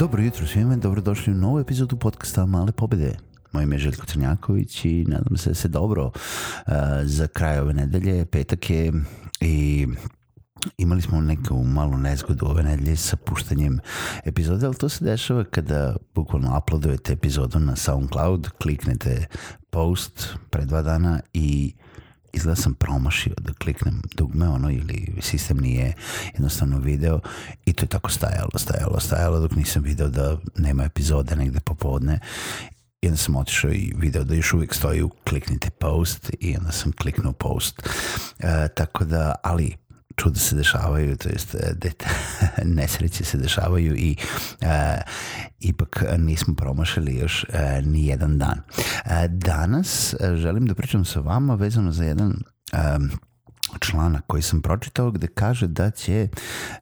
Dobro jutro svima, dobrodošli u novu epizodu podcasta Male pobede. Moje ime je Željko Crnjaković i nadam se da se dobro uh, za kraj ove nedelje, petak je i imali smo neku malu nezgodu ove nedelje sa puštanjem epizode, ali to se dešava kada bukvalno uploadujete epizodu na SoundCloud, kliknete post pre dva dana i uh, izgleda sam promašio da kliknem dugme ono ili sistem nije jednostavno video i to je tako stajalo, stajalo, stajalo dok nisam video da nema epizode negde popodne i onda sam otišao i video da još uvijek stoji u kliknite post i onda sam kliknuo post. E, tako da, ali čuda se dešavaju, to jest e, deta, nesreće se dešavaju i e, ipak nismo promašili još e, ni jedan dan. E, danas e, želim da pričam sa vama vezano za jedan e, članak koji sam pročitao gde kaže da će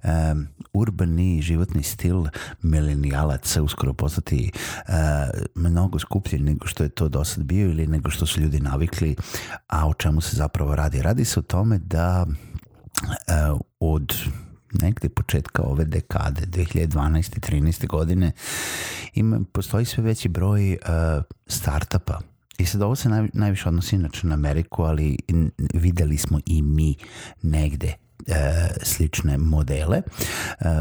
um, urbani životni stil milenijalaca uskoro postati uh, mnogo skuplji nego što je to do sad bio ili nego što su ljudi navikli, a o čemu se zapravo radi? Radi se o tome da uh, od negde početka ove dekade, 2012. 13. godine, ima, postoji sve veći broj uh, eh, startapa. I sad ovo se naj, najviše odnosi inače na Ameriku, ali videli smo i mi negde e, slične modele. E,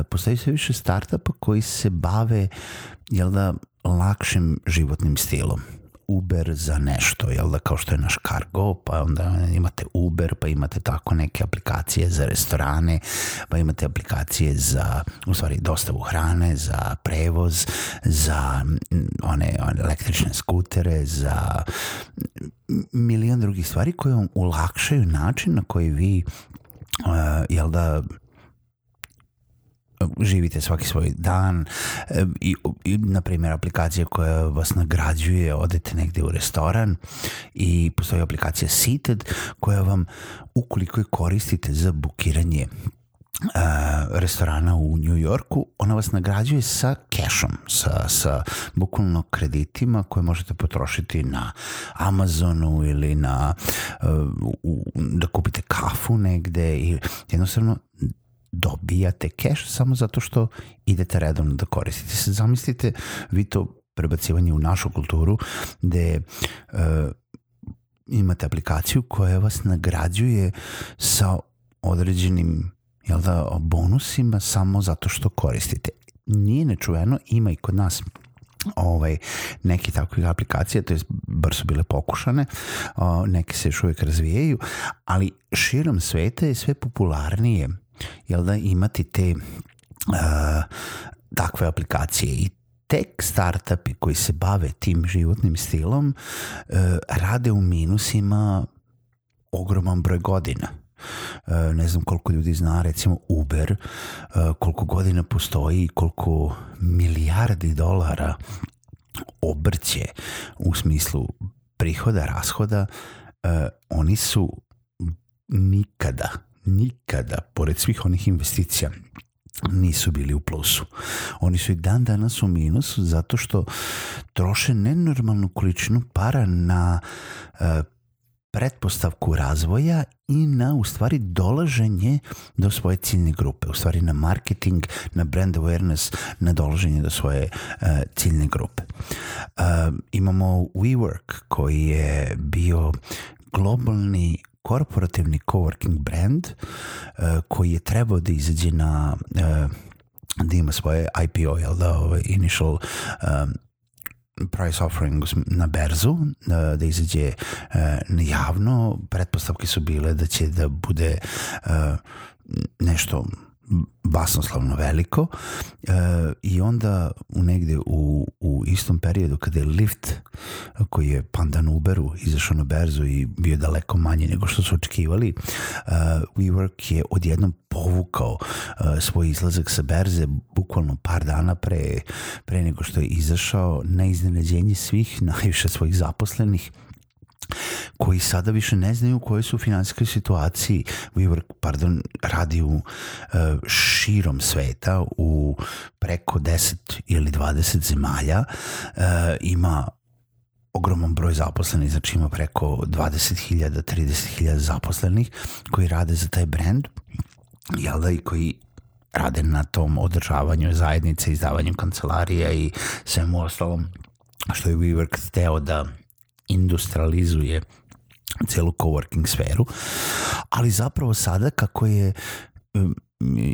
postoji sve više startupa koji se bave jel da, lakšim životnim stilom. Uber za nešto, jel da, kao što je naš Cargo, pa onda imate Uber, pa imate tako neke aplikacije za restorane, pa imate aplikacije za, u stvari, dostavu hrane, za prevoz, za one, one električne skutere, za milion drugih stvari koje vam ulakšaju način na koji vi, uh, jel da, živite svaki svoj dan i, i na primjer aplikacija koja vas nagrađuje odete negde u restoran i postoji aplikacija Seated koja vam ukoliko je koristite za bukiranje Uh, restorana u New Yorku, ona vas nagrađuje sa cashom, sa, sa bukvalno kreditima koje možete potrošiti na Amazonu ili na uh, u, da kupite kafu negde i jednostavno dobijate cash samo zato što idete redovno da koristite. Sad zamislite vi to prebacivanje u našu kulturu gde uh, imate aplikaciju koja vas nagrađuje sa određenim jel da, bonusima samo zato što koristite. Nije nečuveno, ima i kod nas ovaj, neki takvih aplikacija, to je bar su bile pokušane, o, neke se još uvijek razvijaju, ali širom sveta je sve popularnije jel da, imati te uh, takve aplikacije i tek startupi koji se bave tim životnim stilom uh, rade u minusima ogroman broj godina. Uh, ne znam koliko ljudi zna recimo Uber uh, koliko godina postoji i koliko milijardi dolara obrće u smislu prihoda, rashoda uh, oni su nikada nikada, pored svih onih investicija, nisu bili u plusu. Oni su i dan danas u minusu zato što troše nenormalnu količinu para na e, pretpostavku razvoja i na u stvari dolaženje do svoje ciljne grupe, u stvari na marketing, na brand awareness, na dolaženje do svoje uh, ciljne grupe. Uh, imamo WeWork koji je bio globalni korporativni coworking brand e, koji je trebao da izađe na e, da ima svoje IPO, jel da, ovaj, initial um, price offering na berzu, da izađe na javno, pretpostavke su bile da će da bude nešto basnoslovno veliko e, i onda u negde u, u istom periodu kada je Lyft koji je pandan Uberu izašao na berzu i bio daleko manje nego što su očekivali e, WeWork je odjednom povukao e, svoj izlazak sa berze bukvalno par dana pre, pre nego što je izašao na iznenađenje svih najviše svojih zaposlenih koji sada više ne znaju u kojoj su u finansijskoj situaciji. WeWork, pardon, radi u e, širom sveta, u preko 10 ili 20 zemalja, e, ima ogroman broj zaposlenih, znači ima preko 20.000, 30.000 zaposlenih koji rade za taj brand, jel da, i koji rade na tom održavanju zajednice, izdavanju kancelarija i svemu ostalom što je WeWork hteo da industrializuje celu coworking sferu, ali zapravo sada kako je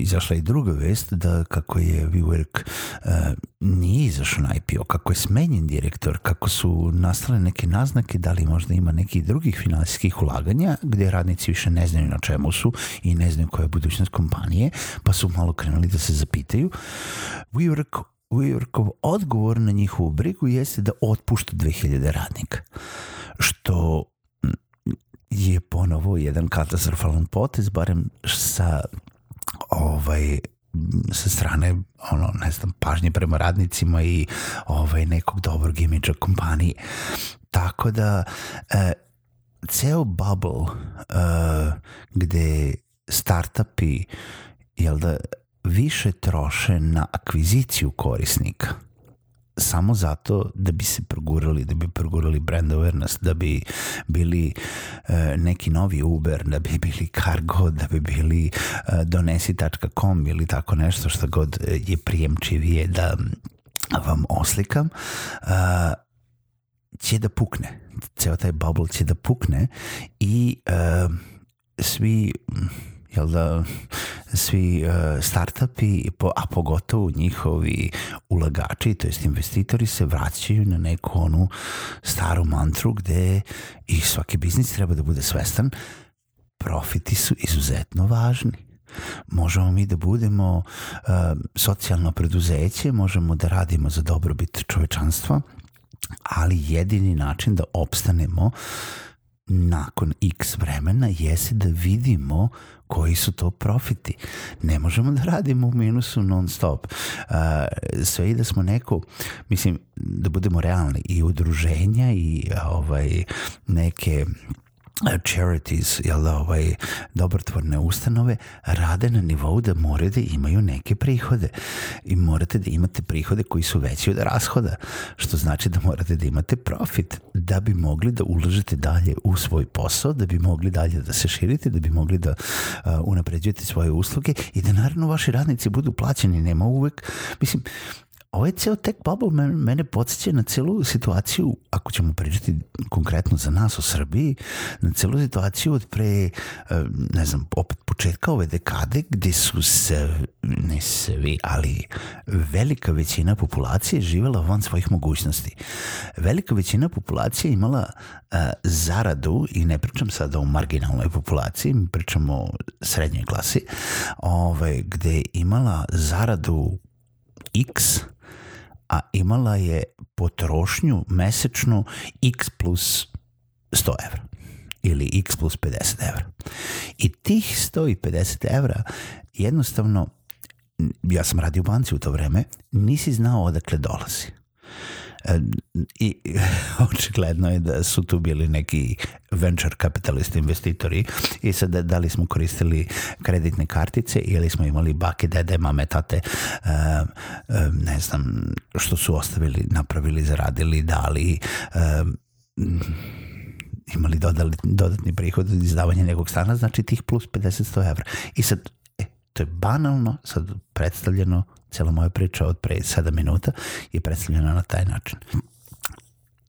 izašla i druga vest da kako je WeWork uh, nije izašao na IPO, kako je smenjen direktor, kako su nastale neke naznake da li možda ima nekih drugih finansijskih ulaganja gde radnici više ne znaju na čemu su i ne znaju koja je budućnost kompanije, pa su malo krenuli da se zapitaju. WeWork WeWorkov odgovor na njihovu brigu jeste da otpušta 2000 radnika, što je ponovo jedan katastrofalan potez, barem sa ovaj sa strane ono, ne znam, pažnje prema radnicima i ovaj, nekog dobrog imidža kompanije. Tako da e, ceo bubble e, gde startupi jel da, više troše na akviziciju korisnika – samo zato da bi se progurali, da bi progurali brand awareness, da bi bili e, neki novi Uber, da bi bili Cargo, da bi bili e, donesi.com ili tako nešto što god je prijemčivije da vam oslikam, e, će da pukne. Ceo taj bubble će da pukne i e, svi jel da svi e, startupi, a pogotovo njihovi ulagači, to jest investitori se vraćaju na neku onu staru mantru gde i svaki biznis treba da bude svestan profiti su izuzetno važni. Možemo mi da budemo uh, socijalno preduzeće, možemo da radimo za dobrobit čovečanstva, ali jedini način da opstanemo nakon x vremena jeste da vidimo koji su to profiti. Ne možemo da radimo u minusu non stop. Uh, sve i da smo neko, mislim, da budemo realni, i udruženja i ovaj, neke charities, jel, ovaj, dobrotvorne ustanove, rade na nivou da moraju da imaju neke prihode. I morate da imate prihode koji su veći od rashoda, što znači da morate da imate profit, da bi mogli da uložite dalje u svoj posao, da bi mogli dalje da se širite, da bi mogli da uh, unapređujete svoje usluge i da naravno vaši radnici budu plaćeni. Nema uvek, mislim, ovaj ceo tech bubble mene podsjeća na celu situaciju, ako ćemo pričati konkretno za nas u Srbiji, na celu situaciju od pre, eh, ne znam, opet početka ove dekade, gde su se, ne svi, ali velika većina populacije živela van svojih mogućnosti. Velika većina populacije imala eh, zaradu, i ne pričam sada o marginalnoj populaciji, pričamo o srednjoj klasi, ovaj, gde imala zaradu X, a imala je potrošnju mesečnu x plus 100 evra ili x plus 50 evra. I tih 150 evra jednostavno, ja sam radio u banci u to vreme, nisi znao odakle dolazi. I očigledno je da su tu bili neki venture kapitalisti investitori i sad da li smo koristili kreditne kartice ili smo imali bake, dede, mame, tate, e, e, ne znam što su ostavili, napravili, zaradili, dali, e, imali dodali, dodatni prihod od izdavanja nekog stana, znači tih plus 50-100 evra. I sad to je banalno sad predstavljeno, cijela moja priča od pre 7 minuta je predstavljena na taj način.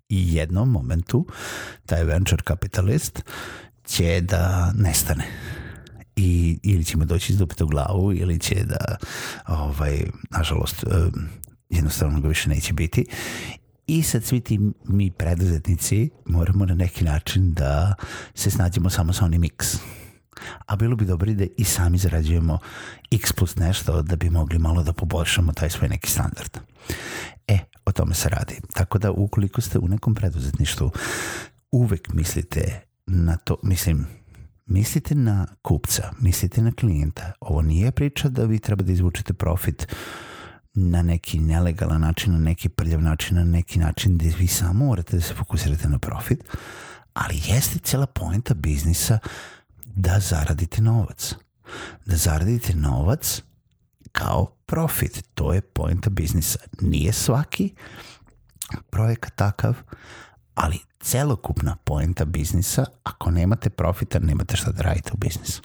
I jednom momentu taj venture kapitalist će da nestane i ili će mu doći izdupiti u glavu ili će da ovaj, nažalost e, jednostavno ga više neće biti i sad svi ti mi preduzetnici moramo na neki način da se snađemo samo sa onim X a bilo bi dobro da i sami zarađujemo x plus nešto da bi mogli malo da poboljšamo taj svoj neki standard. E, o tome se radi. Tako da ukoliko ste u nekom preduzetništvu, uvek mislite na to, mislim, mislite na kupca, mislite na klijenta. Ovo nije priča da vi treba da izvučete profit na neki nelegalan način, na neki prljav način, na neki način gde vi samo morate da se fokusirate na profit, ali jeste cela poenta biznisa da zaradite novac. Da zaradite novac kao profit. To je pojenta biznisa. Nije svaki projekat takav, ali celokupna poenta biznisa, ako nemate profita, nemate šta da radite u biznisu.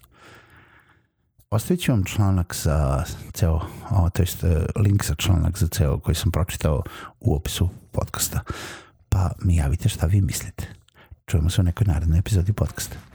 Ostavit ću vam članak za ceo, o, to jest e, link za članak za ceo koji sam pročitao u opisu podcasta. Pa mi javite šta vi mislite. Čujemo se u nekoj narednoj epizodi podcasta.